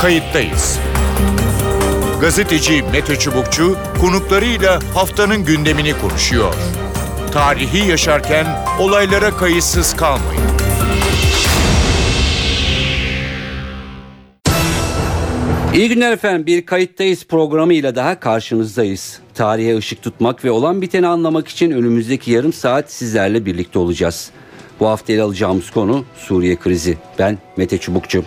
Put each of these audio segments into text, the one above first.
Kayıttayız. Gazeteci Mete Çubukçu konuklarıyla haftanın gündemini konuşuyor. Tarihi yaşarken olaylara kayıtsız kalmayın. İyi günler efendim. Bir kayıttayız programıyla daha karşınızdayız. Tarihe ışık tutmak ve olan biteni anlamak için önümüzdeki yarım saat sizlerle birlikte olacağız. Bu hafta ele alacağımız konu Suriye krizi. Ben Mete Çubukçu.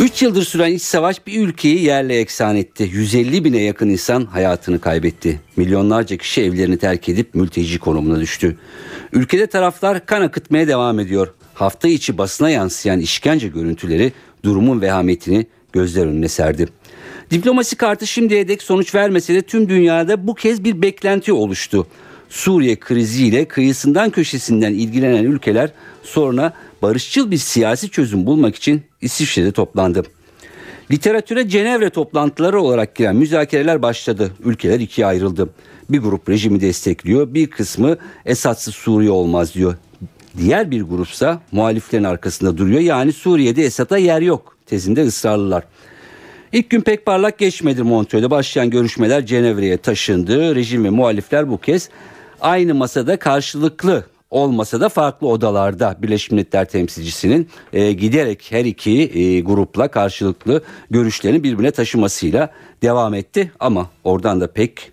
3 yıldır süren iç savaş bir ülkeyi yerle eksan etti. 150 bine yakın insan hayatını kaybetti. Milyonlarca kişi evlerini terk edip mülteci konumuna düştü. Ülkede taraflar kan akıtmaya devam ediyor. Hafta içi basına yansıyan işkence görüntüleri durumun vehametini gözler önüne serdi. Diplomasi kartı şimdiye dek sonuç vermese de tüm dünyada bu kez bir beklenti oluştu. Suriye kriziyle kıyısından köşesinden ilgilenen ülkeler sonra barışçıl bir siyasi çözüm bulmak için İsviçre'de toplandı. Literatüre Cenevre toplantıları olarak giren müzakereler başladı. Ülkeler ikiye ayrıldı. Bir grup rejimi destekliyor, bir kısmı Esad'sız Suriye olmaz diyor. Diğer bir grupsa muhaliflerin arkasında duruyor. Yani Suriye'de Esad'a yer yok tezinde ısrarlılar. İlk gün pek parlak geçmedi Montreux'de başlayan görüşmeler Cenevre'ye taşındı. Rejim ve muhalifler bu kez aynı masada karşılıklı olmasa da farklı odalarda Birleşmiş Milletler temsilcisinin e, giderek her iki e, grupla karşılıklı görüşlerini birbirine taşımasıyla devam etti ama oradan da pek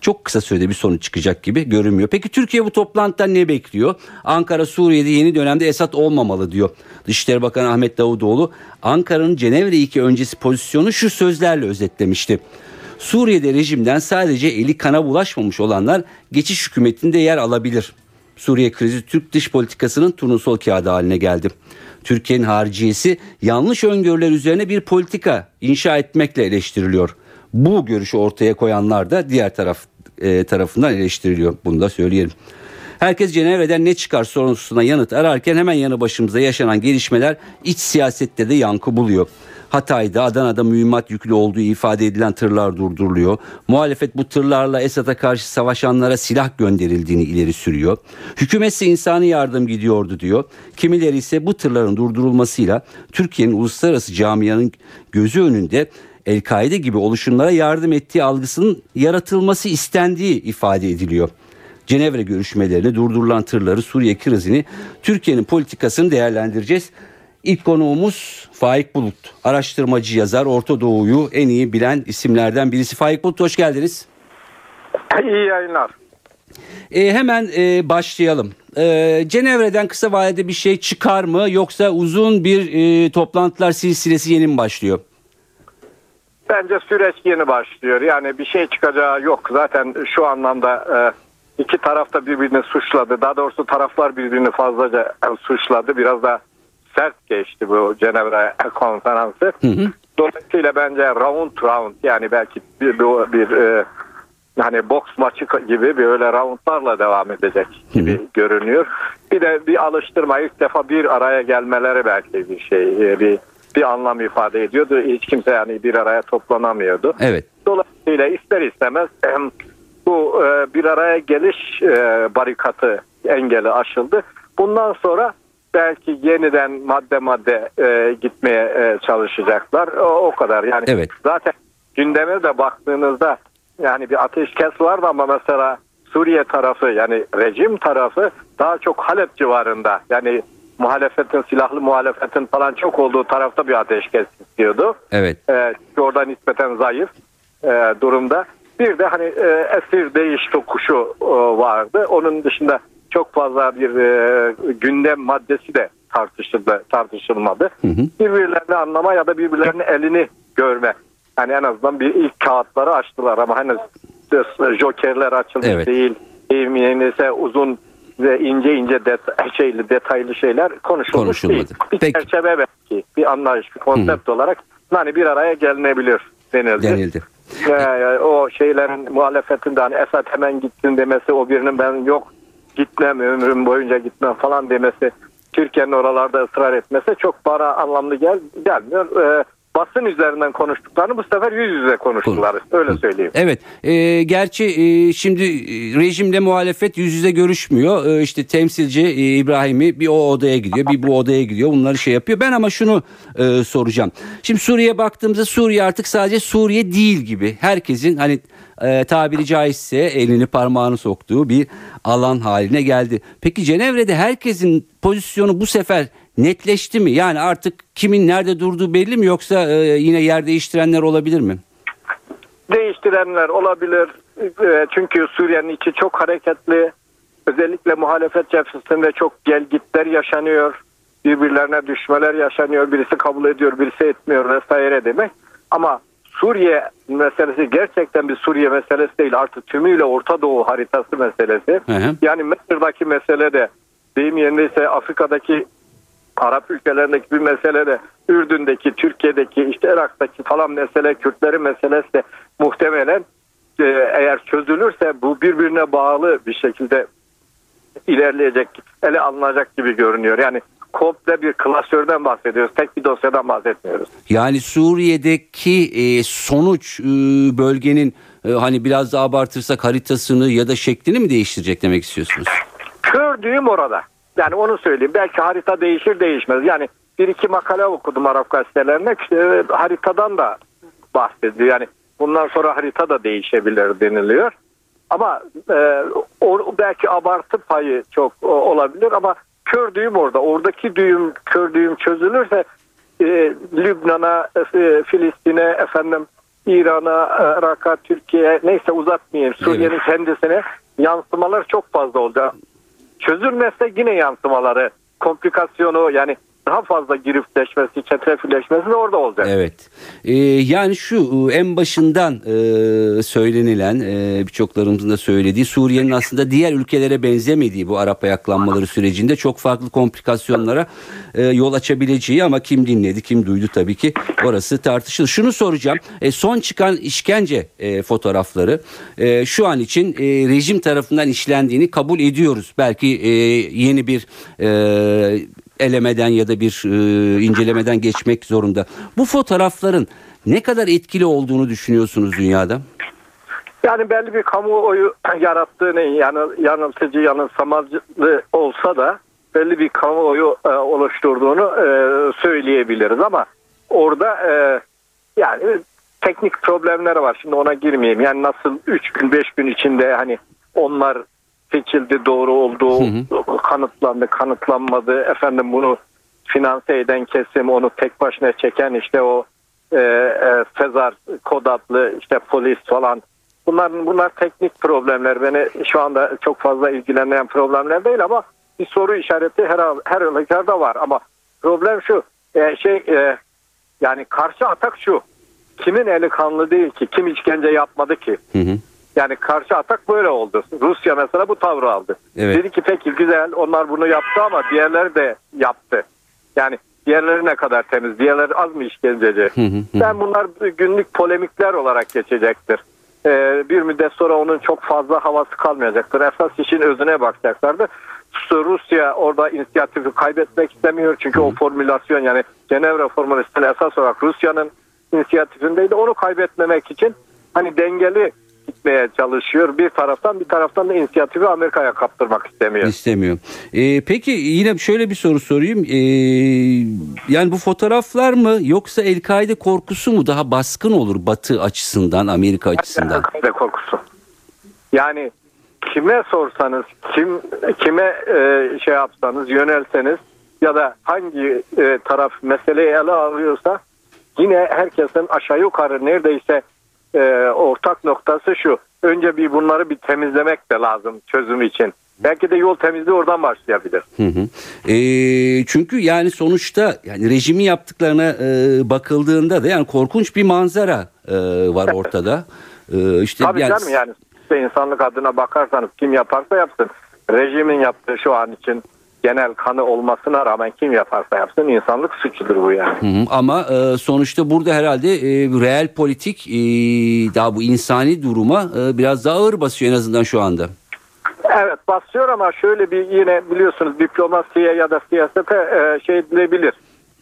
çok kısa sürede bir sonuç çıkacak gibi görünmüyor. Peki Türkiye bu toplantıdan ne bekliyor? Ankara Suriye'de yeni dönemde Esad olmamalı diyor. Dışişleri Bakanı Ahmet Davutoğlu Ankara'nın Cenevre 2 öncesi pozisyonu şu sözlerle özetlemişti. Suriye'de rejimden sadece eli kana bulaşmamış olanlar geçiş hükümetinde yer alabilir. Suriye krizi Türk dış politikasının turnusol kağıdı haline geldi. Türkiye'nin hariciyesi yanlış öngörüler üzerine bir politika inşa etmekle eleştiriliyor. Bu görüşü ortaya koyanlar da diğer taraf e, tarafından eleştiriliyor. Bunu da söyleyelim. Herkes Cenevre'den ne çıkar sorusuna yanıt ararken hemen yanı başımıza yaşanan gelişmeler iç siyasette de yankı buluyor. Hatay'da Adana'da mühimmat yüklü olduğu ifade edilen tırlar durduruluyor. Muhalefet bu tırlarla Esad'a karşı savaşanlara silah gönderildiğini ileri sürüyor. Hükümetse insani yardım gidiyordu diyor. Kimileri ise bu tırların durdurulmasıyla Türkiye'nin uluslararası camianın gözü önünde El-Kaide gibi oluşumlara yardım ettiği algısının yaratılması istendiği ifade ediliyor. Cenevre görüşmelerini durdurulan tırları Suriye krizini Türkiye'nin politikasını değerlendireceğiz. İlk konuğumuz Faik Bulut. Araştırmacı yazar Orta Doğu'yu en iyi bilen isimlerden birisi. Faik Bulut hoş geldiniz. İyi yayınlar. E, hemen e, başlayalım. E, Cenevre'den kısa vadede bir şey çıkar mı yoksa uzun bir e, toplantılar silsilesi yeni mi başlıyor? Bence süreç yeni başlıyor. Yani bir şey çıkacağı yok. Zaten şu anlamda e, iki taraf da birbirini suçladı. Daha doğrusu taraflar birbirini fazlaca suçladı. Biraz da sert geçti bu Cenevre konferansı. Hı hı. Dolayısıyla bence round round yani belki bir, bir, bir e, hani boks maçı gibi böyle roundlarla devam edecek gibi hı hı. görünüyor. Bir de bir alıştırma ilk defa bir araya gelmeleri belki bir şey e, bir bir anlam ifade ediyordu. Hiç kimse yani bir araya toplanamıyordu. Evet. Dolayısıyla ister istemez bu e, bir araya geliş e, barikatı engeli aşıldı. Bundan sonra belki yeniden madde madde e, gitmeye e, çalışacaklar. O, o kadar. Yani evet. zaten gündeme de baktığınızda yani bir ateşkes vardı ama mesela Suriye tarafı yani rejim tarafı daha çok Halep civarında. Yani muhalefetin silahlı muhalefetin falan çok olduğu tarafta bir ateşkes istiyordu. Evet. E, orada nispeten zayıf e, durumda. Bir de hani e, esir değiş tokuşu e, vardı. Onun dışında çok fazla bir e, gündem maddesi de tartışıldı, tartışılmadı. Hı hı. Birbirlerini anlama ya da birbirlerinin elini görme. Yani en azından bir ilk kağıtları açtılar ama henüz jokerler açılmış evet. değil. Ise uzun ve ince ince det şeyli detaylı şeyler konuşulmuş Konuşulmadı. değil. Bir Peki. çerçeve belki bir anlayış, bir konsept Hı. olarak hani bir araya gelinebilir denildi. Denildi. Ee, o şeylerin muhalefetinde hani Esad hemen gitsin demesi o birinin ben yok gitmem ömrüm boyunca gitmem falan demesi Türkiye'nin oralarda ısrar etmesi çok bana anlamlı gel gelmiyor. Ee, basın üzerinden konuştuklarını bu sefer yüz yüze konuştular. Öyle söyleyeyim. Evet. E, gerçi e, şimdi e, rejimle muhalefet yüz yüze görüşmüyor. E, işte temsilci e, İbrahim'i bir o odaya gidiyor, bir bu odaya gidiyor. Bunları şey yapıyor. Ben ama şunu e, soracağım. Şimdi Suriye baktığımızda Suriye artık sadece Suriye değil gibi. Herkesin hani e, tabiri caizse elini parmağını soktuğu bir alan haline geldi. Peki Cenevre'de herkesin pozisyonu bu sefer netleşti mi? Yani artık kimin nerede durduğu belli mi yoksa e, yine yer değiştirenler olabilir mi? Değiştirenler olabilir. E, çünkü Suriye'nin içi çok hareketli. Özellikle muhalefet cephesinde çok gelgitler yaşanıyor. Birbirlerine düşmeler yaşanıyor. Birisi kabul ediyor, birisi etmiyor vesaire demek. Ama Suriye meselesi gerçekten bir Suriye meselesi değil. Artık tümüyle Orta Doğu haritası meselesi. Hı hı. Yani Mısır'daki mesele de deyim yerindeyse Afrika'daki Arap ülkelerindeki bir mesele de Ürdün'deki, Türkiye'deki, işte Irak'taki falan mesele, Kürtlerin meselesi de muhtemelen e, eğer çözülürse bu birbirine bağlı bir şekilde ilerleyecek, ele alınacak gibi görünüyor. Yani komple bir klasörden bahsediyoruz. Tek bir dosyadan bahsetmiyoruz. Yani Suriye'deki e, sonuç e, bölgenin e, hani biraz daha abartırsak haritasını ya da şeklini mi değiştirecek demek istiyorsunuz? Gördüğüm orada. Yani onu söyleyeyim. Belki harita değişir değişmez. Yani bir iki makale okudum Arap gazetelerinde. İşte, e, haritadan da bahsediyor. Yani bundan sonra harita da değişebilir deniliyor. Ama e, o, belki abartı payı çok o, olabilir ama kör düğüm orada. Oradaki düğüm, kör düğüm çözülürse e, Lübnan'a, e, Filistin'e, efendim İran'a, Irak'a, Türkiye'ye neyse uzatmayayım. Suriye'nin kendisine yansımalar çok fazla olacak. Çözülmezse yine yansımaları, komplikasyonu yani daha fazla girifleşmesi, çetrefilleşmesi de orada olacak. Evet. Ee, yani şu en başından e, söylenilen e, birçoklarımızın da söylediği Suriye'nin aslında diğer ülkelere benzemediği bu Arap ayaklanmaları sürecinde çok farklı komplikasyonlara e, yol açabileceği ama kim dinledi kim duydu tabii ki orası tartışılır. Şunu soracağım. E, son çıkan işkence e, fotoğrafları e, şu an için e, rejim tarafından işlendiğini kabul ediyoruz. Belki e, yeni bir e, elemeden ya da bir e, incelemeden geçmek zorunda. Bu fotoğrafların ne kadar etkili olduğunu düşünüyorsunuz dünyada? Yani belli bir kamuoyu yarattığını yani yanıltıcı yanılsamacı olsa da belli bir kamuoyu e, oluşturduğunu e, söyleyebiliriz ama orada e, yani teknik problemler var. Şimdi ona girmeyeyim. Yani nasıl 3 gün 5 gün içinde hani onlar seçildi doğru olduğu kanıtlandı kanıtlanmadı. Efendim bunu finanse eden kesim onu tek başına çeken işte o e, e, Sezar kod adlı işte polis falan. Bunlar bunlar teknik problemler. Beni şu anda çok fazla ilgilenmeyen problemler değil ama bir soru işareti her her halükarda var. Ama problem şu e, şey e, yani karşı atak şu. Kimin eli kanlı değil ki? Kim işkence yapmadı ki? Hı hı. Yani karşı atak böyle oldu. Rusya mesela bu tavrı aldı. Evet. Dedi ki peki güzel onlar bunu yaptı ama diğerleri de yaptı. Yani diğerleri ne kadar temiz, diğerleri az mı işkenceci? Ben bunlar günlük polemikler olarak geçecektir. Ee, bir müddet sonra onun çok fazla havası kalmayacaktır. Esas işin özüne bakacaklardır. Rusya orada inisiyatifi kaybetmek istemiyor. Çünkü o formülasyon yani Cenevre formülasyonu esas olarak Rusya'nın inisiyatifindeydi. Onu kaybetmemek için hani dengeli gitmeye çalışıyor. Bir taraftan bir taraftan da inisiyatifi Amerika'ya kaptırmak istemiyor. İstemiyor. Ee, peki yine şöyle bir soru sorayım. Ee, yani bu fotoğraflar mı yoksa El-Kaide korkusu mu daha baskın olur Batı açısından, Amerika açısından? Ve korkusu. Yani kime sorsanız, kim kime e, şey yapsanız, yönelseniz ya da hangi e, taraf meseleyi ele alıyorsa yine herkesin aşağı yukarı neredeyse e, ortak noktası şu. Önce bir bunları bir temizlemek de lazım çözüm için. Belki de yol temizliği oradan başlayabilir. Hı hı. Ee, çünkü yani sonuçta yani rejimin yaptıklarına e, bakıldığında da yani korkunç bir manzara e, var ortada. Ee, işte Tabii yani- canım yani insanlık adına bakarsanız kim yaparsa yapsın. Rejimin yaptığı şu an için genel kanı olmasına rağmen kim yaparsa yapsın insanlık suçudur bu yani. Hı hı. Ama e, sonuçta burada herhalde e, reel politik e, daha bu insani duruma e, biraz daha ağır basıyor en azından şu anda. Evet basıyor ama şöyle bir yine biliyorsunuz diplomasiye ya da siyasete e, şey edilebilir.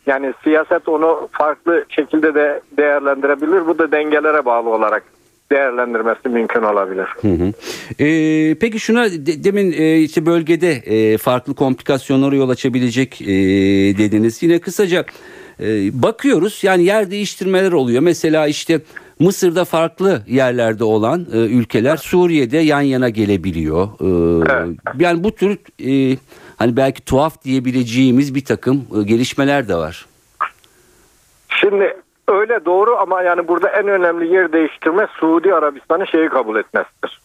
Yani siyaset onu farklı şekilde de değerlendirebilir. Bu da dengelere bağlı olarak değerlendirmesi mümkün olabilir. Hı hı. Ee, peki şuna de, demin e, işte bölgede e, farklı komplikasyonlara yol açabilecek e, dediniz. Yine kısaca e, bakıyoruz yani yer değiştirmeler oluyor. Mesela işte Mısır'da farklı yerlerde olan e, ülkeler Suriye'de yan yana gelebiliyor. E, Evet. Yani bu tür e, hani belki tuhaf diyebileceğimiz bir takım e, gelişmeler de var. Şimdi öyle doğru ama yani burada en önemli yer değiştirme Suudi Arabistan'ın şeyi kabul etmesidir.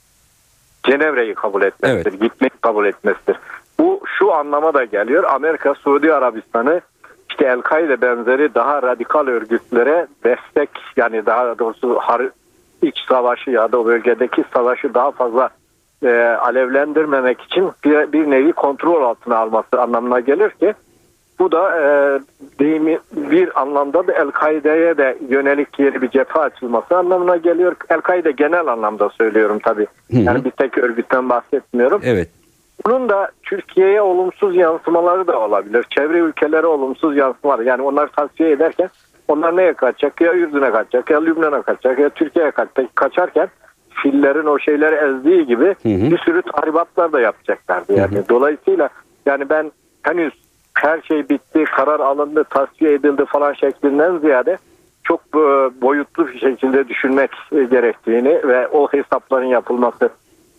Cenevre'yi kabul etmesidir. Gitmeyi kabul etmesidir. Bu şu anlama da geliyor. Amerika Suudi Arabistan'ı işte El-Kaide benzeri daha radikal örgütlere destek yani daha doğrusu har iç savaşı ya da o bölgedeki savaşı daha fazla e, alevlendirmemek için bir, bir nevi kontrol altına alması anlamına gelir ki bu da e, deyimi bir anlamda da El-Kaide'ye de yönelik yeni bir cephe açılması anlamına geliyor. El-Kaide genel anlamda söylüyorum tabii. Hı hı. Yani bir tek örgütten bahsetmiyorum. Evet. Bunun da Türkiye'ye olumsuz yansımaları da olabilir. Çevre ülkelere olumsuz yansımaları. Yani onlar tavsiye ederken onlar neye kaçacak? Ya Ürdün'e kaçacak, ya Lübnan'a kaçacak, ya Türkiye'ye kaçacak. Kaçarken fillerin o şeyleri ezdiği gibi Hı hı. bir sürü tahribatlar da yapacaklardı. Yani dolayısıyla yani ben henüz her şey bitti, karar alındı, tasfiye edildi falan şeklinden ziyade çok e, boyutlu bir şekilde düşünmek e, gerektiğini ve o hesapların yapılması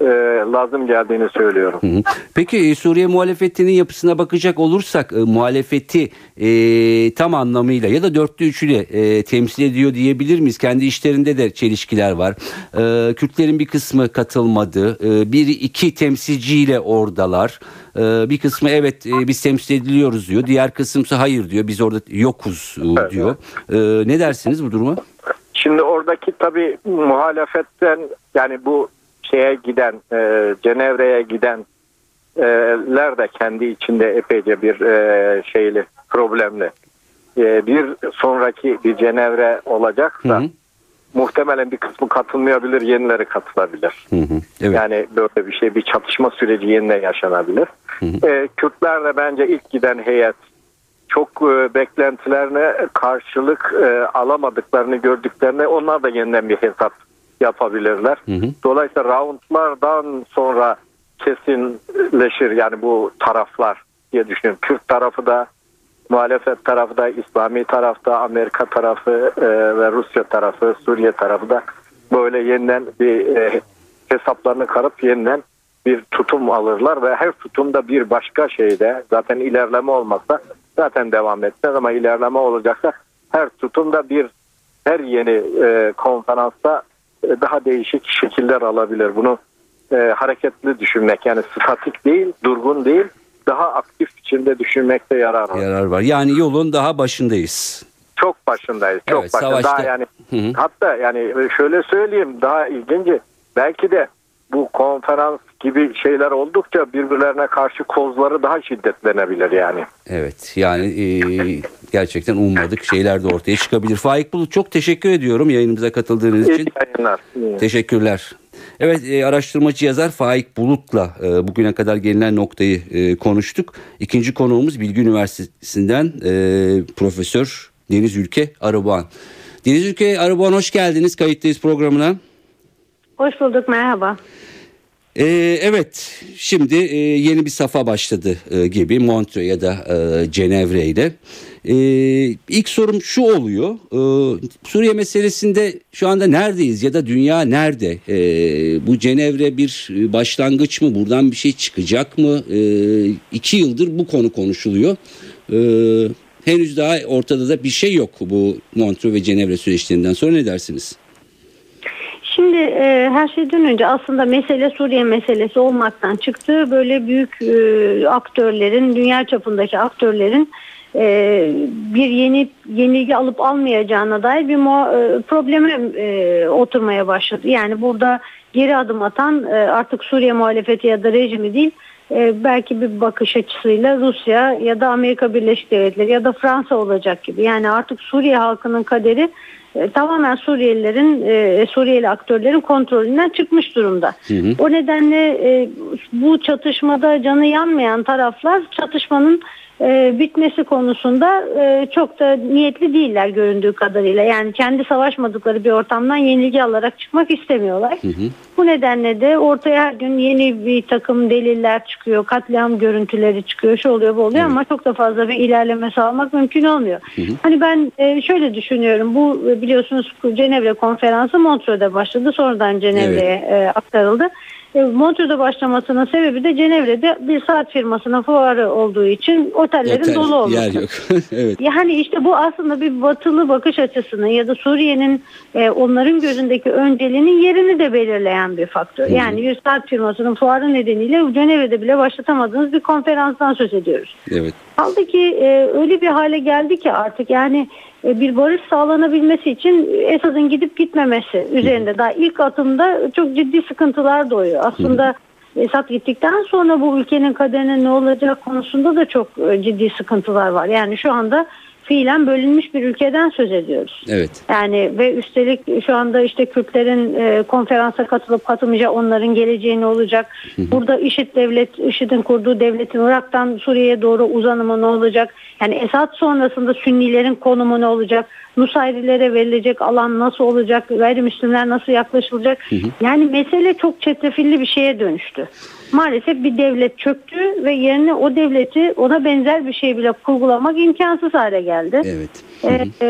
e, lazım geldiğini söylüyorum. Hı hı. Peki e, Suriye muhalefetinin yapısına bakacak olursak e, muhalefeti e, tam anlamıyla ya da dörtte üçüyle e, temsil ediyor diyebilir miyiz? Kendi işlerinde de çelişkiler var. E, Kürtlerin bir kısmı katılmadı. E, bir iki temsilciyle oradalar. E, bir kısmı evet e, biz temsil ediliyoruz diyor. Diğer kısımsa hayır diyor. Biz orada yokuz e, diyor. E, ne dersiniz bu duruma? Şimdi oradaki tabii muhalefetten yani bu şeye giden e, Cenevre'ye gidenler de kendi içinde epeyce bir e, şeyli problemli. E, bir sonraki bir Cenevre olacaksa Hı hı. muhtemelen bir kısmı katılmayabilir, yenileri katılabilir. Hı hı. Evet. Yani böyle bir şey bir çatışma süreci yeniden yaşanabilir. E, Kürtler de bence ilk giden heyet çok e, beklentilerine karşılık e, alamadıklarını gördüklerine onlar da yeniden bir hesap yapabilirler. Hı hı. Dolayısıyla roundlardan sonra kesinleşir yani bu taraflar diye düşünüyorum. Kürt tarafı da muhalefet tarafı da İslami tarafta Amerika tarafı e, ve Rusya tarafı Suriye tarafı da böyle yeniden bir e, hesaplarını karıp yeniden bir tutum alırlar ve her tutumda bir başka şeyde zaten ilerleme olmazsa zaten devam etmez ama ilerleme olacaksa her tutumda bir her yeni e, konferansta daha değişik şekiller alabilir. Bunu e, hareketli düşünmek yani statik değil, durgun değil, daha aktif içinde düşünmekte yarar var. Yarar var. Yani yolun daha başındayız. Çok başındayız. Çok Evet, başında. savaşta- Daha yani Hı hı. hatta yani şöyle söyleyeyim daha ilginci belki de bu konferans gibi şeyler oldukça birbirlerine karşı kozları daha şiddetlenebilir yani. Evet yani e, gerçekten ummadık şeyler de ortaya çıkabilir. Faik Bulut çok teşekkür ediyorum yayınımıza katıldığınız İyi için. yayınlar. İyi. Teşekkürler. Evet e, araştırmacı yazar Faik Bulut'la e, bugüne kadar gelinen noktayı e, konuştuk. İkinci konuğumuz Bilgi Üniversitesi'nden e, Profesör Deniz Ülke Arıboğan. Deniz Ülke Arıboğan hoş geldiniz kayıttayız programına. Hoş bulduk merhaba. Ee, evet şimdi e, yeni bir safa başladı e, gibi Montreux ya da e, Cenevre ile. Ee, ilk sorum şu oluyor Ee, Suriye meselesinde şu anda neredeyiz ya da dünya nerede? Ee, bu Cenevre bir e, başlangıç mı buradan bir şey çıkacak mı? Ee, iki yıldır bu konu konuşuluyor. Ee, henüz daha ortada da bir şey yok bu Montreux ve Cenevre süreçlerinden sonra ne dersiniz? Şimdi e, her şeyden önce aslında mesele Suriye meselesi olmaktan çıktı. Böyle büyük e, aktörlerin, dünya çapındaki aktörlerin e, bir yeni yenilgi alıp almayacağına dair bir muha- e, probleme e, oturmaya başladı. Yani burada geri adım atan e, artık Suriye muhalefeti ya da rejimi değil, e, belki bir bakış açısıyla Rusya ya da Amerika Birleşik Devletleri ya da Fransa olacak gibi. Yani artık Suriye halkının kaderi e, tamamen Suriyelilerin, e, Suriyeli aktörlerin kontrolünden çıkmış durumda. O nedenle e, bu çatışmada canı yanmayan taraflar çatışmanın e, bitmesi konusunda e, çok da niyetli değiller göründüğü kadarıyla. Yani kendi savaşmadıkları bir ortamdan yenilgi alarak çıkmak istemiyorlar. Bu nedenle de ortaya her gün yeni bir takım deliller çıkıyor, katliam görüntüleri çıkıyor, şu oluyor bu oluyor ama çok da fazla bir ilerleme sağlamak mümkün olmuyor. Hani ben e, şöyle düşünüyorum, bu e, biliyorsunuz Cenevre konferansı Montreux'de başladı, sonradan Cenevre'ye e, aktarıldı. E, Montreux'da başlamasının sebebi de Cenevre'de bir saat firmasının fuarı olduğu için otellerin Otel, dolu olması. yer yok. evet. Yani işte bu aslında bir batılı bakış açısını ya da Suriye'nin e, onların gözündeki önceliğinin yerini de belirleyen bir faktör. Yani bir saat firmasının fuarı nedeniyle Cenevre'de bile başlatamadığınız bir konferanstan söz ediyoruz. Evet. Kaldı ki e, öyle bir hale geldi ki artık yani e, bir barış sağlanabilmesi için Esad'ın gidip gitmemesi üzerinde daha ilk atımda çok ciddi sıkıntılar doğuyor. Aslında Esad gittikten sonra bu ülkenin kaderine ne olacak konusunda da çok e, ciddi sıkıntılar var. Yani şu anda fiilen bölünmüş bir ülkeden söz ediyoruz. Evet. Yani ve üstelik şu anda işte Kürtlerin e, konferansa katılıp katılmayacağı onların geleceği ne olacak? Burada IŞİD devlet, IŞİD'in kurduğu devletin Irak'tan Suriye'ye doğru uzanımı ne olacak? Yani Esad sonrasında Sünnilerin konumu ne olacak? Nusayrilere verilecek alan nasıl olacak? Gayrimüslimler nasıl yaklaşılacak? Yani mesele çok çetrefilli bir şeye dönüştü. Maalesef bir devlet çöktü ve yerine o devleti ona benzer bir şey bile kurgulamak imkansız hale geldi. Evet. Ee,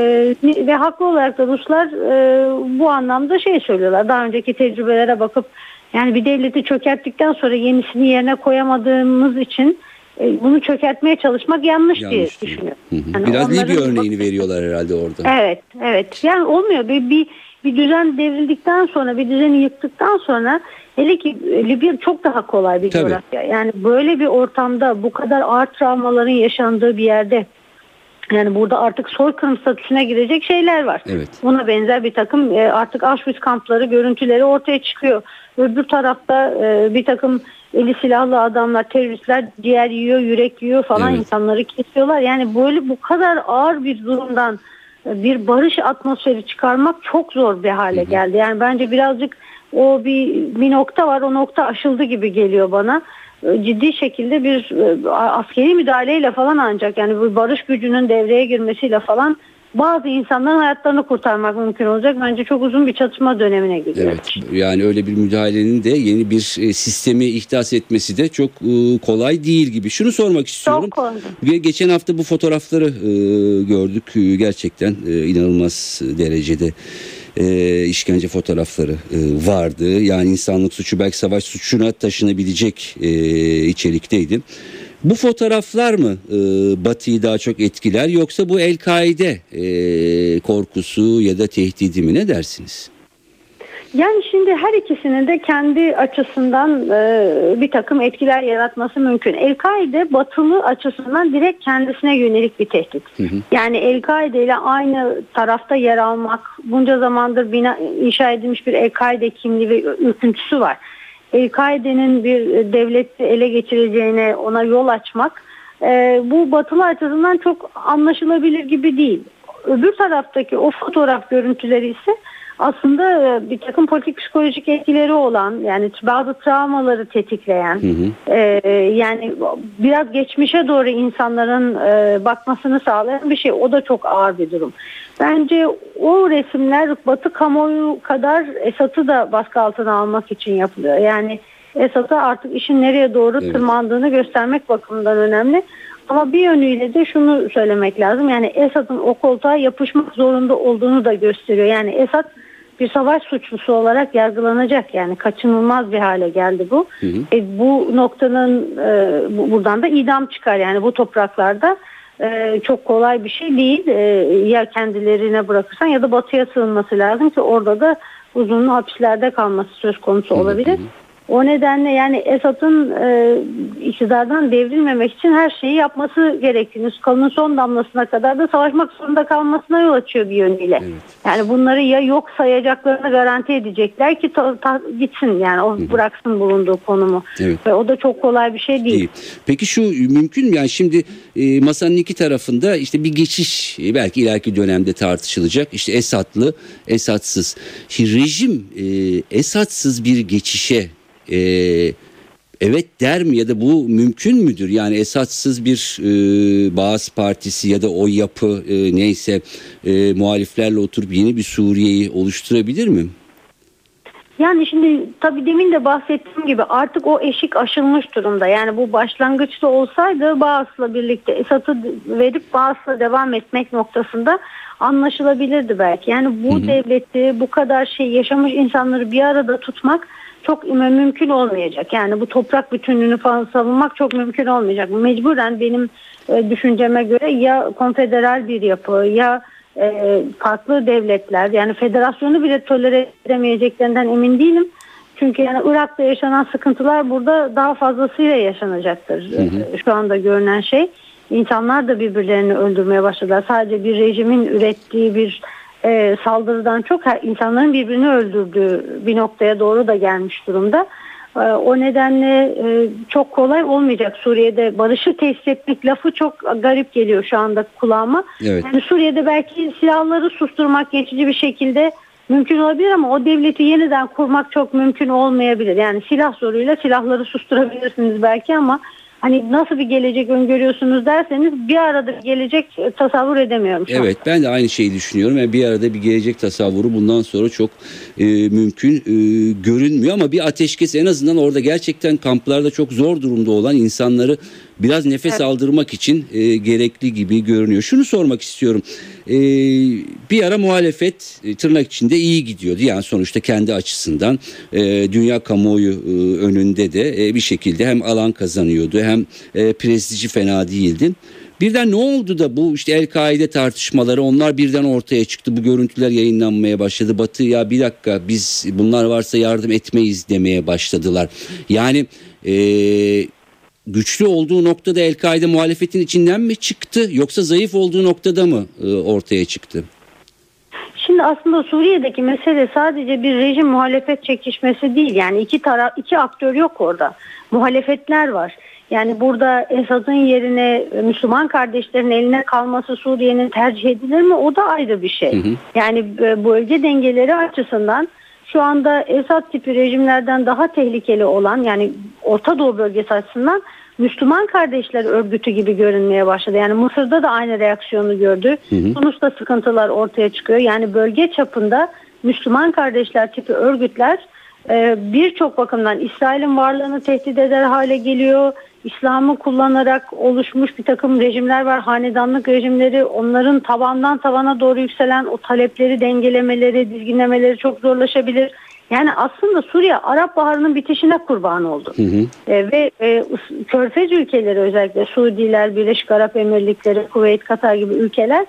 e, ve haklı olarak da Ruslar e, bu anlamda şey söylüyorlar. Daha önceki tecrübelere bakıp yani bir devleti çökerttikten sonra yenisini yerine koyamadığımız için e, bunu çökertmeye çalışmak yanlış, diye Yanlış değil. düşünüyorum. Yani Biraz Libya örneğini veriyorlar herhalde orada. Evet, evet. Yani olmuyor. Bir, bir, bir düzen devrildikten sonra, bir düzeni yıktıktan sonra hele ki e, Libya çok daha kolay bir Tabii. coğrafya. Yani böyle bir ortamda bu kadar ağır travmaların yaşandığı bir yerde yani burada artık soykırım statüsüne girecek şeyler var. Evet. Buna benzer bir takım e, artık Auschwitz kampları görüntüleri ortaya çıkıyor. Öbür tarafta e, bir takım eli silahlı adamlar, teröristler ciğer yiyor, yürek yiyor falan Evet. insanları kesiyorlar. Yani böyle bu kadar ağır bir durumdan bir barış atmosferi çıkarmak çok zor bir hale geldi. Yani bence birazcık o bir bir nokta var. O nokta aşıldı gibi geliyor bana. E, Ciddi şekilde bir e, askeri müdahaleyle falan ancak yani bu barış gücünün devreye girmesiyle falan bazı insanların hayatlarını kurtarmak mümkün olacak. Bence çok uzun bir çatışma dönemine giriyor. Evet. Yani öyle bir müdahalenin de yeni bir e, sistemi ihdas etmesi de çok e, kolay değil gibi. Şunu sormak istiyorum. Çok kolay. Geçen hafta bu fotoğrafları gördük. Gerçekten inanılmaz derecede e, işkence fotoğrafları e, vardı. Yani insanlık suçu belki savaş suçuna taşınabilecek e, içerikteydi. Bu fotoğraflar mı e, Batı'yı daha çok etkiler yoksa bu El-Kaide e, korkusu ya da tehdidi mi ne dersiniz? Yani şimdi her ikisinin de kendi açısından e, bir takım etkiler yaratması mümkün. El-Kaide batılı açısından direkt kendisine yönelik bir tehdit. Yani El-Kaide ile aynı tarafta yer almak, bunca zamandır bina, inşa edilmiş bir El-Kaide kimliği ve ürküntüsü var. El-Kaide'nin bir devleti ele geçireceğine ona yol açmak e, bu batılı açısından çok anlaşılabilir gibi değil. Öbür taraftaki o fotoğraf görüntüleri ise aslında e, bir takım politik psikolojik etkileri olan yani bazı travmaları tetikleyen e, yani biraz geçmişe doğru insanların e, bakmasını sağlayan bir şey. O da çok ağır bir durum. Bence o resimler Batı kamuoyu kadar Esad'ı da baskı altına almak için yapılıyor. Yani Esad'a artık işin nereye doğru Evet. tırmandığını göstermek bakımından önemli. Ama bir yönüyle de şunu söylemek lazım. Yani Esad'ın o koltuğa yapışmak zorunda olduğunu da gösteriyor. Yani Esad bir savaş suçlusu olarak yargılanacak. Yani kaçınılmaz bir hale geldi bu. E, bu noktanın e, bu- buradan da idam çıkar. Yani bu topraklarda e, çok kolay bir şey değil. E, ya kendilerine bırakırsan ya da batıya sığınması lazım ki orada da uzun hapislerde kalması söz konusu olabilir. O nedenle yani Esad'ın e, iktidardan devrilmemek için her şeyi yapması gerektiğini, kanın son damlasına kadar da savaşmak zorunda kalmasına yol açıyor bir yönüyle. Yani bunları ya yok sayacaklarını garanti edecekler ki ta- ta- gitsin yani o bıraksın bulunduğu konumu. Evet. Ve o da çok kolay bir şey değil. Değil. Peki şu mümkün mü? Yani şimdi e, masanın iki tarafında işte bir geçiş e, belki ileriki dönemde tartışılacak. İşte Esadlı, Esadsız. Şimdi rejim e, Esadsız bir geçişe e, evet der mi ya da bu mümkün müdür? Yani Esad'sız bir e, Bağız Partisi ya da o yapı e, neyse e, muhaliflerle oturup yeni bir Suriye'yi oluşturabilir mi? Yani şimdi tabii demin de bahsettiğim gibi artık o eşik aşılmış durumda. Yani bu başlangıçta olsaydı Bağız'la birlikte Esad'ı verip Bağız'la devam etmek noktasında anlaşılabilirdi belki. Yani bu hı hı. devleti bu kadar şey yaşamış insanları bir arada tutmak çok mümkün olmayacak. Yani bu toprak bütünlüğünü falan savunmak çok mümkün olmayacak. Mecburen benim e, düşünceme göre ya konfederal bir yapı ya e, farklı devletler yani federasyonu bile tolere edemeyeceklerinden emin değilim. Çünkü yani Irak'ta yaşanan sıkıntılar burada daha fazlasıyla yaşanacaktır. Hı hı. Şu anda görünen şey. İnsanlar da birbirlerini öldürmeye başladılar. Sadece bir rejimin ürettiği bir e, saldırıdan çok her, insanların birbirini öldürdüğü bir noktaya doğru da gelmiş durumda. E, o nedenle e, çok kolay olmayacak Suriye'de barışı tesis etmek lafı çok garip geliyor şu anda kulağıma. Evet. Yani Suriye'de belki silahları susturmak geçici bir şekilde mümkün olabilir ama o devleti yeniden kurmak çok mümkün olmayabilir. Yani silah zoruyla silahları susturabilirsiniz belki ama hani nasıl bir gelecek öngörüyorsunuz derseniz bir arada bir gelecek tasavvur edemiyorum. Evet ben de aynı şeyi düşünüyorum. Yani bir arada bir gelecek tasavvuru bundan sonra çok e, mümkün e, görünmüyor ama bir ateşkes en azından orada gerçekten kamplarda çok zor durumda olan insanları biraz nefes evet. aldırmak için e, gerekli gibi görünüyor. Şunu sormak istiyorum. E, bir ara muhalefet e, tırnak içinde iyi gidiyordu. Yani sonuçta kendi açısından e, dünya kamuoyu e, önünde de e, bir şekilde hem alan kazanıyordu hem e, prestiji fena değildi. Birden ne oldu da bu işte El-Kaide tartışmaları onlar birden ortaya çıktı. Bu görüntüler yayınlanmaya başladı. Batı ya bir dakika biz bunlar varsa yardım etmeyiz demeye başladılar. Yani e, güçlü olduğu noktada El-Kaide muhalefetin içinden mi çıktı yoksa zayıf olduğu noktada mı e, ortaya çıktı? Şimdi aslında Suriye'deki mesele sadece bir rejim muhalefet çekişmesi değil. Yani iki taraf iki aktör yok orada. Muhalefetler var. Yani burada Esad'ın yerine Müslüman kardeşlerin eline kalması Suriye'nin tercih edilir mi? O da ayrı bir şey. Hı hı. Yani e, bölge dengeleri açısından şu anda Esad tipi rejimlerden daha tehlikeli olan yani Orta Doğu bölgesi açısından Müslüman Kardeşler Örgütü gibi görünmeye başladı. Yani Mısır'da da aynı reaksiyonu gördü. Hı Tunus'ta sıkıntılar ortaya çıkıyor. Yani bölge çapında Müslüman Kardeşler tipi örgütler e, birçok bakımdan İsrail'in varlığını tehdit eder hale geliyor. İslam'ı kullanarak oluşmuş bir takım rejimler var. Hanedanlık rejimleri onların tavandan tavana doğru yükselen o talepleri dengelemeleri, dizginlemeleri çok zorlaşabilir. Yani aslında Suriye Arap Baharı'nın bitişine kurban oldu. Hı hı. E, ve e, Körfez ülkeleri özellikle Suudiler, Birleşik Arap Emirlikleri, Kuveyt, Katar gibi ülkeler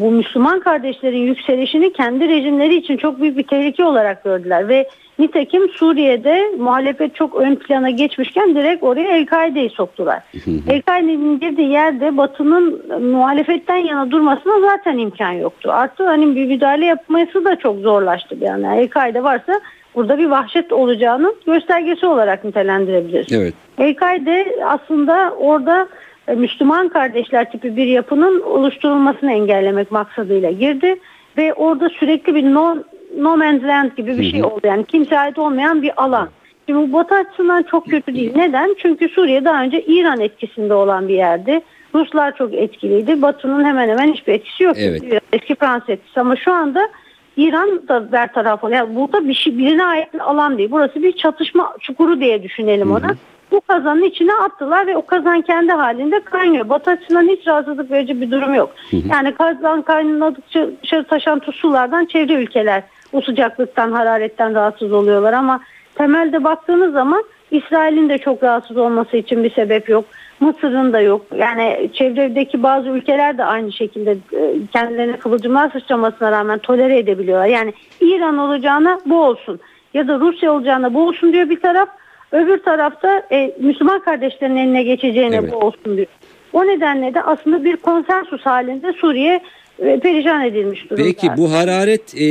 bu Müslüman kardeşlerin yükselişini kendi rejimleri için çok büyük bir tehlike olarak gördüler ve nitekim Suriye'de muhalefet çok ön plana geçmişken direkt oraya El-Kaide'yi soktular. El-Kaide'nin girdiği yerde Batı'nın muhalefetten yana durmasına zaten imkan yoktu. Artı hani bir müdahale yapması da çok zorlaştı bir yana. El-Kaide varsa burada bir vahşet olacağının göstergesi olarak nitelendirebiliriz. Evet. El-Kaide aslında orada e, Müslüman kardeşler tipi bir yapının oluşturulmasını engellemek maksadıyla girdi ve orada sürekli bir no, no man's land gibi bir şey oldu. Yani kimse ait olmayan bir alan. Şimdi bu Batı açısından çok kötü değil. Neden? Çünkü Suriye daha önce İran etkisinde olan bir yerdi. Ruslar çok etkiliydi. Batı'nın hemen hemen hiçbir etkisi yok. Evet. Eski Fransız etkisi ama şu anda İran da bertaraf oluyor. Yani burada bir şey birine ait bir alan değil. Burası bir çatışma çukuru diye düşünelim ona. Hı hı bu kazanın içine attılar ve o kazan kendi halinde kaynıyor. Batı açısından hiç rahatsızlık verici bir durum yok. Hı hı. Yani kazan kaynadıkça dışarı taşan sulardan çevre ülkeler o sıcaklıktan, hararetten rahatsız oluyorlar ama temelde baktığınız zaman İsrail'in de çok rahatsız olması için bir sebep yok. Mısır'ın da yok. Yani çevredeki bazı ülkeler de aynı şekilde e, kendilerine kıvılcımlar sıçramasına rağmen tolere edebiliyorlar. Yani İran olacağına bu olsun ya da Rusya olacağına bu olsun diyor bir taraf. Öbür tarafta e, Müslüman kardeşlerin eline geçeceğine evet. bu olsun diyor. O nedenle de aslında bir konsensus halinde Suriye e, perişan edilmiş durumda. Peki bu hararet e,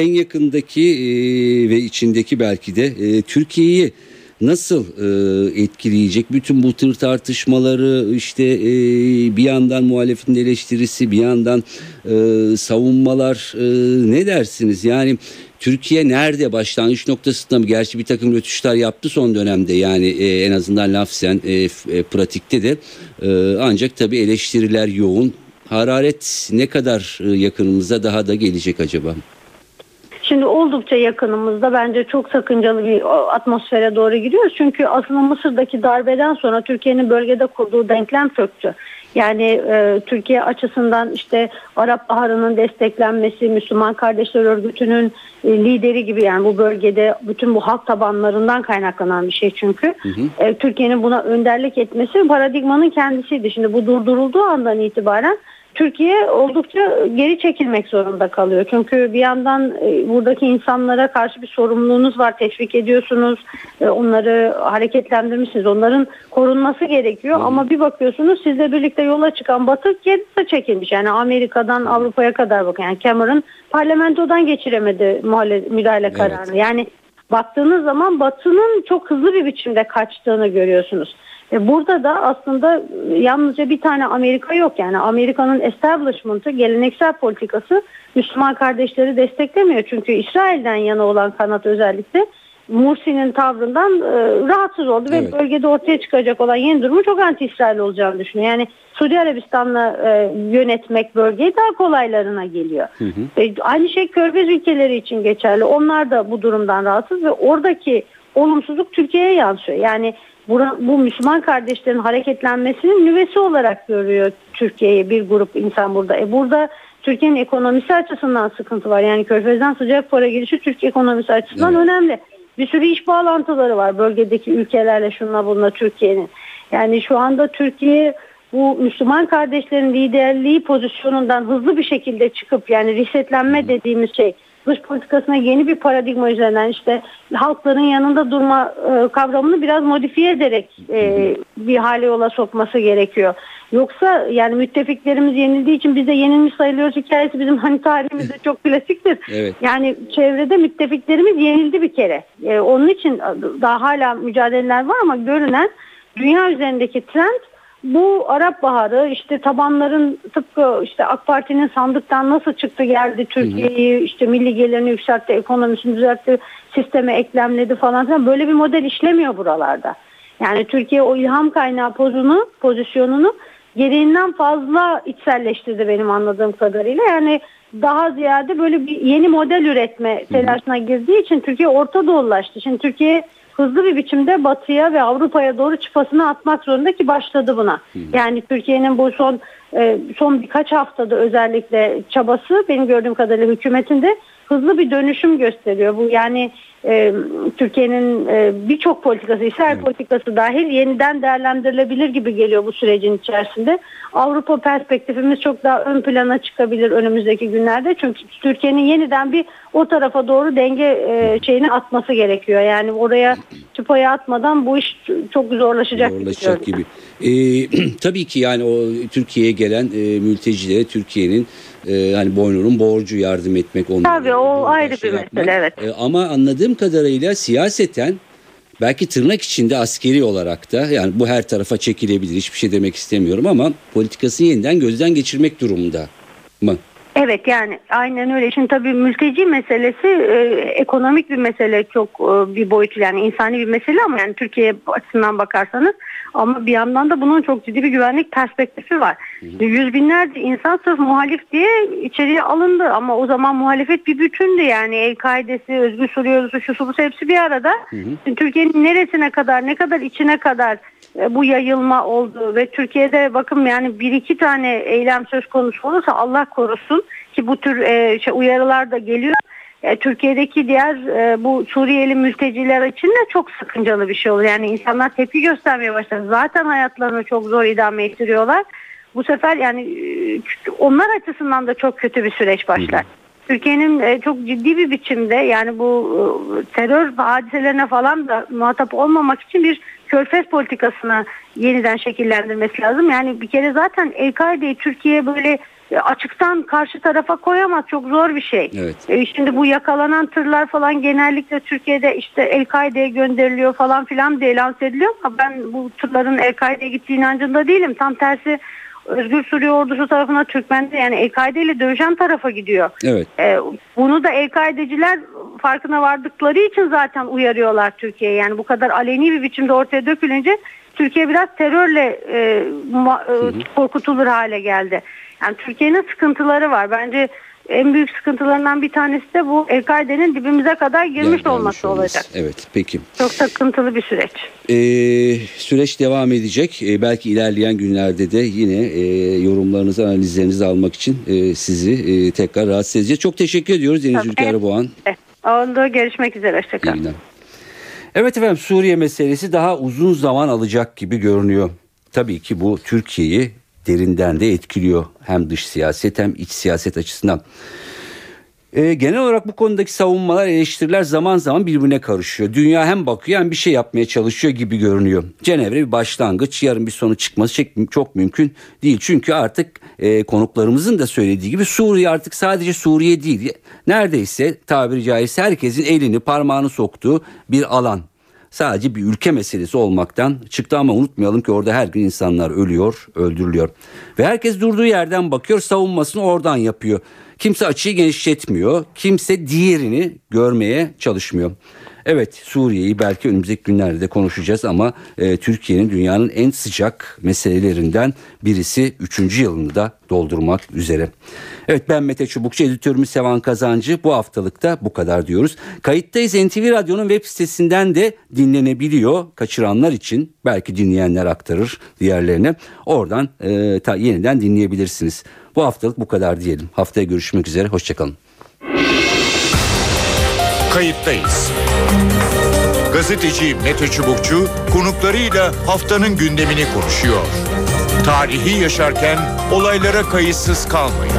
en yakındaki e, ve içindeki belki de e, Türkiye'yi nasıl e, etkileyecek? Bütün bu tür tartışmaları işte e, bir yandan muhalefetin eleştirisi bir yandan e, savunmalar e, ne dersiniz? Yani Türkiye nerede başlangıç noktasında mı? Gerçi bir takım rötuşlar yaptı son dönemde yani e, en azından lafzen e, e, pratikte de e, ancak tabii eleştiriler yoğun. Hararet ne kadar e, yakınımıza daha da gelecek acaba? Şimdi oldukça yakınımızda bence çok sakıncalı bir atmosfere doğru giriyoruz. Çünkü aslında Mısır'daki darbeden sonra Türkiye'nin bölgede kurduğu denklem çöktü. Yani e, Türkiye açısından işte Arap Baharı'nın desteklenmesi, Müslüman Kardeşler Örgütü'nün e, lideri gibi yani bu bölgede bütün bu halk tabanlarından kaynaklanan bir şey çünkü. Hı hı. E, Türkiye'nin buna önderlik etmesi paradigmanın kendisiydi. Şimdi bu durdurulduğu andan itibaren Türkiye oldukça geri çekilmek zorunda kalıyor. Çünkü bir yandan e, buradaki insanlara karşı bir sorumluluğunuz var. Teşvik ediyorsunuz. E, onları hareketlendirmişsiniz. Onların korunması gerekiyor. Ama bir bakıyorsunuz sizle birlikte yola çıkan Batı gerisi çekilmiş. Yani Amerika'dan Avrupa'ya kadar bakın. Yani Cameron parlamentodan geçiremedi müdahale kararını. Evet. Yani baktığınız zaman Batı'nın çok hızlı bir biçimde kaçtığını görüyorsunuz. E burada da aslında yalnızca bir tane Amerika yok yani Amerika'nın establishment'ı geleneksel politikası Müslüman kardeşleri desteklemiyor. Çünkü İsrail'den yana olan kanat özellikle Mursi'nin tavrından e, rahatsız oldu evet. ve bölgede ortaya çıkacak olan yeni durumu çok anti-İsrail olacağını düşünüyor. Yani Suudi Arabistan'la e, yönetmek bölgeyi daha kolaylarına geliyor. Hı hı. E, aynı şey Körfez ülkeleri için geçerli. Onlar da bu durumdan rahatsız ve oradaki olumsuzluk Türkiye'ye yansıyor. Yani bu, bu Müslüman kardeşlerin hareketlenmesinin nüvesi olarak görüyor Türkiye'yi bir grup insan burada. E burada Türkiye'nin ekonomisi açısından sıkıntı var. Yani Körfez'den sıcak para girişi Türk ekonomisi açısından evet. önemli. Bir sürü iş bağlantıları var bölgedeki ülkelerle şunla bununla Türkiye'nin. Yani şu anda Türkiye bu Müslüman kardeşlerin liderliği pozisyonundan hızlı bir şekilde çıkıp yani resetlenme dediğimiz şey dış politikasına yeni bir paradigma üzerinden işte halkların yanında durma e, kavramını biraz modifiye ederek e, bir hale yola sokması gerekiyor. Yoksa yani müttefiklerimiz yenildiği için biz de yenilmiş sayılıyoruz hikayesi bizim hani tarihimizde çok klasiktir. Evet. Yani çevrede müttefiklerimiz yenildi bir kere. E, onun için daha hala mücadeleler var ama görünen dünya üzerindeki trend bu Arap Baharı işte tabanların tıpkı işte AK Parti'nin sandıktan nasıl çıktı geldi Türkiye'yi işte milli gelirini yükseltti, ekonomisini düzeltti, sisteme eklemledi falan filan böyle bir model işlemiyor buralarda. Yani Türkiye o ilham kaynağı pozunu, pozisyonunu gereğinden fazla içselleştirdi benim anladığım kadarıyla. Yani daha ziyade böyle bir yeni model üretme telaşına girdiği için Türkiye Orta Doğulaştı. Şimdi Türkiye hızlı bir biçimde batıya ve Avrupa'ya doğru çıpasını atmak zorunda ki başladı buna. Yani Türkiye'nin bu son e, son birkaç haftada özellikle çabası benim gördüğüm kadarıyla hükümetinde hızlı bir dönüşüm gösteriyor. Bu yani e, Türkiye'nin e, birçok politikası, İsrail evet. politikası dahil yeniden değerlendirilebilir gibi geliyor bu sürecin içerisinde. Avrupa perspektifimiz çok daha ön plana çıkabilir önümüzdeki günlerde. Çünkü Türkiye'nin yeniden bir o tarafa doğru denge e, şeyini atması gerekiyor. Yani oraya çıpayı atmadan bu iş çok zorlaşacak, zorlaşacak gibi. gibi. E, tabii ki yani o Türkiye'ye gelen e, mültecilere Türkiye'nin e, hani boynunun borcu yardım etmek onlara. Tabii o ayrı bir mesele evet. E, ama anladığım kadarıyla siyaseten belki tırnak içinde askeri olarak da yani bu her tarafa çekilebilir hiçbir şey demek istemiyorum ama politikasını yeniden gözden geçirmek durumunda mı? Evet yani aynen öyle. Şimdi tabii mülteci meselesi e, ekonomik bir mesele çok e, bir boyutu yani insani bir mesele ama yani Türkiye açısından bakarsanız ama bir yandan da bunun çok ciddi bir güvenlik perspektifi var. Hı Yüz binlerce insan sırf muhalif diye içeriye alındı ama o zaman muhalefet bir bütündü yani El-Kaide'si, Özgür Suriye Ordusu, şusu bu hepsi bir arada. Türkiye'nin neresine kadar, ne kadar içine kadar e, bu yayılma oldu ve Türkiye'de bakın yani bir iki tane eylem söz konusu olursa Allah korusun ki bu tür e, şey, uyarılar da geliyor. E, Türkiye'deki diğer e, bu Suriyeli mülteciler için de çok sıkıncalı bir şey olur. Yani insanlar tepki göstermeye başlar. Zaten hayatlarını çok zor idame ettiriyorlar. Bu sefer yani e, onlar açısından da çok kötü bir süreç başlar. Türkiye'nin çok ciddi bir biçimde yani bu terör hadiselerine falan da muhatap olmamak için bir körfez politikasını yeniden şekillendirmesi lazım. Yani bir kere zaten El-Kaide'yi Türkiye böyle e, açıktan karşı tarafa koyamaz. Çok zor bir şey. Evet. E, Şimdi bu yakalanan tırlar falan genellikle Türkiye'de işte El-Kaide'ye gönderiliyor falan filan diye lanse ediliyor ama ben bu tırların El-Kaide'ye gittiği inancında değilim. Tam tersi Özgür Suriye ordusu tarafına Türkmen'de yani El-Kaide ile dövüşen tarafa gidiyor. Evet. E, bunu da El-Kaideciler farkına vardıkları için zaten uyarıyorlar Türkiye'ye. Yani bu kadar aleni bir biçimde ortaya dökülünce Türkiye biraz terörle e, ma- e, korkutulur hale geldi. Yani Türkiye'nin sıkıntıları var. Bence en büyük sıkıntılarından bir tanesi de bu El-Kaide'nin dibimize kadar girmiş Gelmiş olması olması. olacak. Evet peki. Çok sıkıntılı bir süreç. Ee, süreç devam edecek. Ee, belki ilerleyen günlerde de yine e, yorumlarınızı, analizlerinizi almak için e, sizi e, tekrar rahatsız edeceğiz. Çok teşekkür ediyoruz Deniz. Ülker Boğan. Evet. Oldu. Görüşmek üzere. Hoşçakalın. Evet efendim Suriye meselesi daha uzun zaman alacak gibi görünüyor. Tabii ki bu Türkiye'yi derinden de etkiliyor. Hem dış siyaset hem iç siyaset açısından. Ee, genel olarak bu konudaki savunmalar, eleştiriler zaman zaman birbirine karışıyor. Dünya hem bakıyor hem bir şey yapmaya çalışıyor gibi görünüyor. Cenevre bir başlangıç, yarın bir sonu çıkması çok mümkün değil. Çünkü artık e, konuklarımızın da söylediği gibi Suriye artık sadece Suriye değil. Neredeyse tabiri caizse herkesin elini parmağını soktuğu bir alan sadece bir ülke meselesi olmaktan çıktı ama unutmayalım ki orada her gün insanlar ölüyor, öldürülüyor. Ve herkes durduğu yerden bakıyor, savunmasını oradan yapıyor. Kimse açıyı genişletmiyor, kimse diğerini görmeye çalışmıyor. Evet Suriye'yi belki önümüzdeki günlerde de konuşacağız ama e, Türkiye'nin dünyanın en sıcak meselelerinden birisi 3. yılını da doldurmak üzere. Evet ben Mete Çubukçu, editörümüz Sevan Kazancı. Bu haftalıkta bu kadar diyoruz. Kayıttayız NTV Radyo'nun web sitesinden de dinlenebiliyor. Kaçıranlar için belki dinleyenler aktarır diğerlerine. Oradan e, ta, yeniden dinleyebilirsiniz. Bu haftalık bu kadar diyelim. Haftaya görüşmek üzere. Hoşçakalın. Kayıttayız. Gazeteci Mete Çubukçu konuklarıyla haftanın gündemini konuşuyor. Tarihi yaşarken olaylara kayıtsız kalmayın.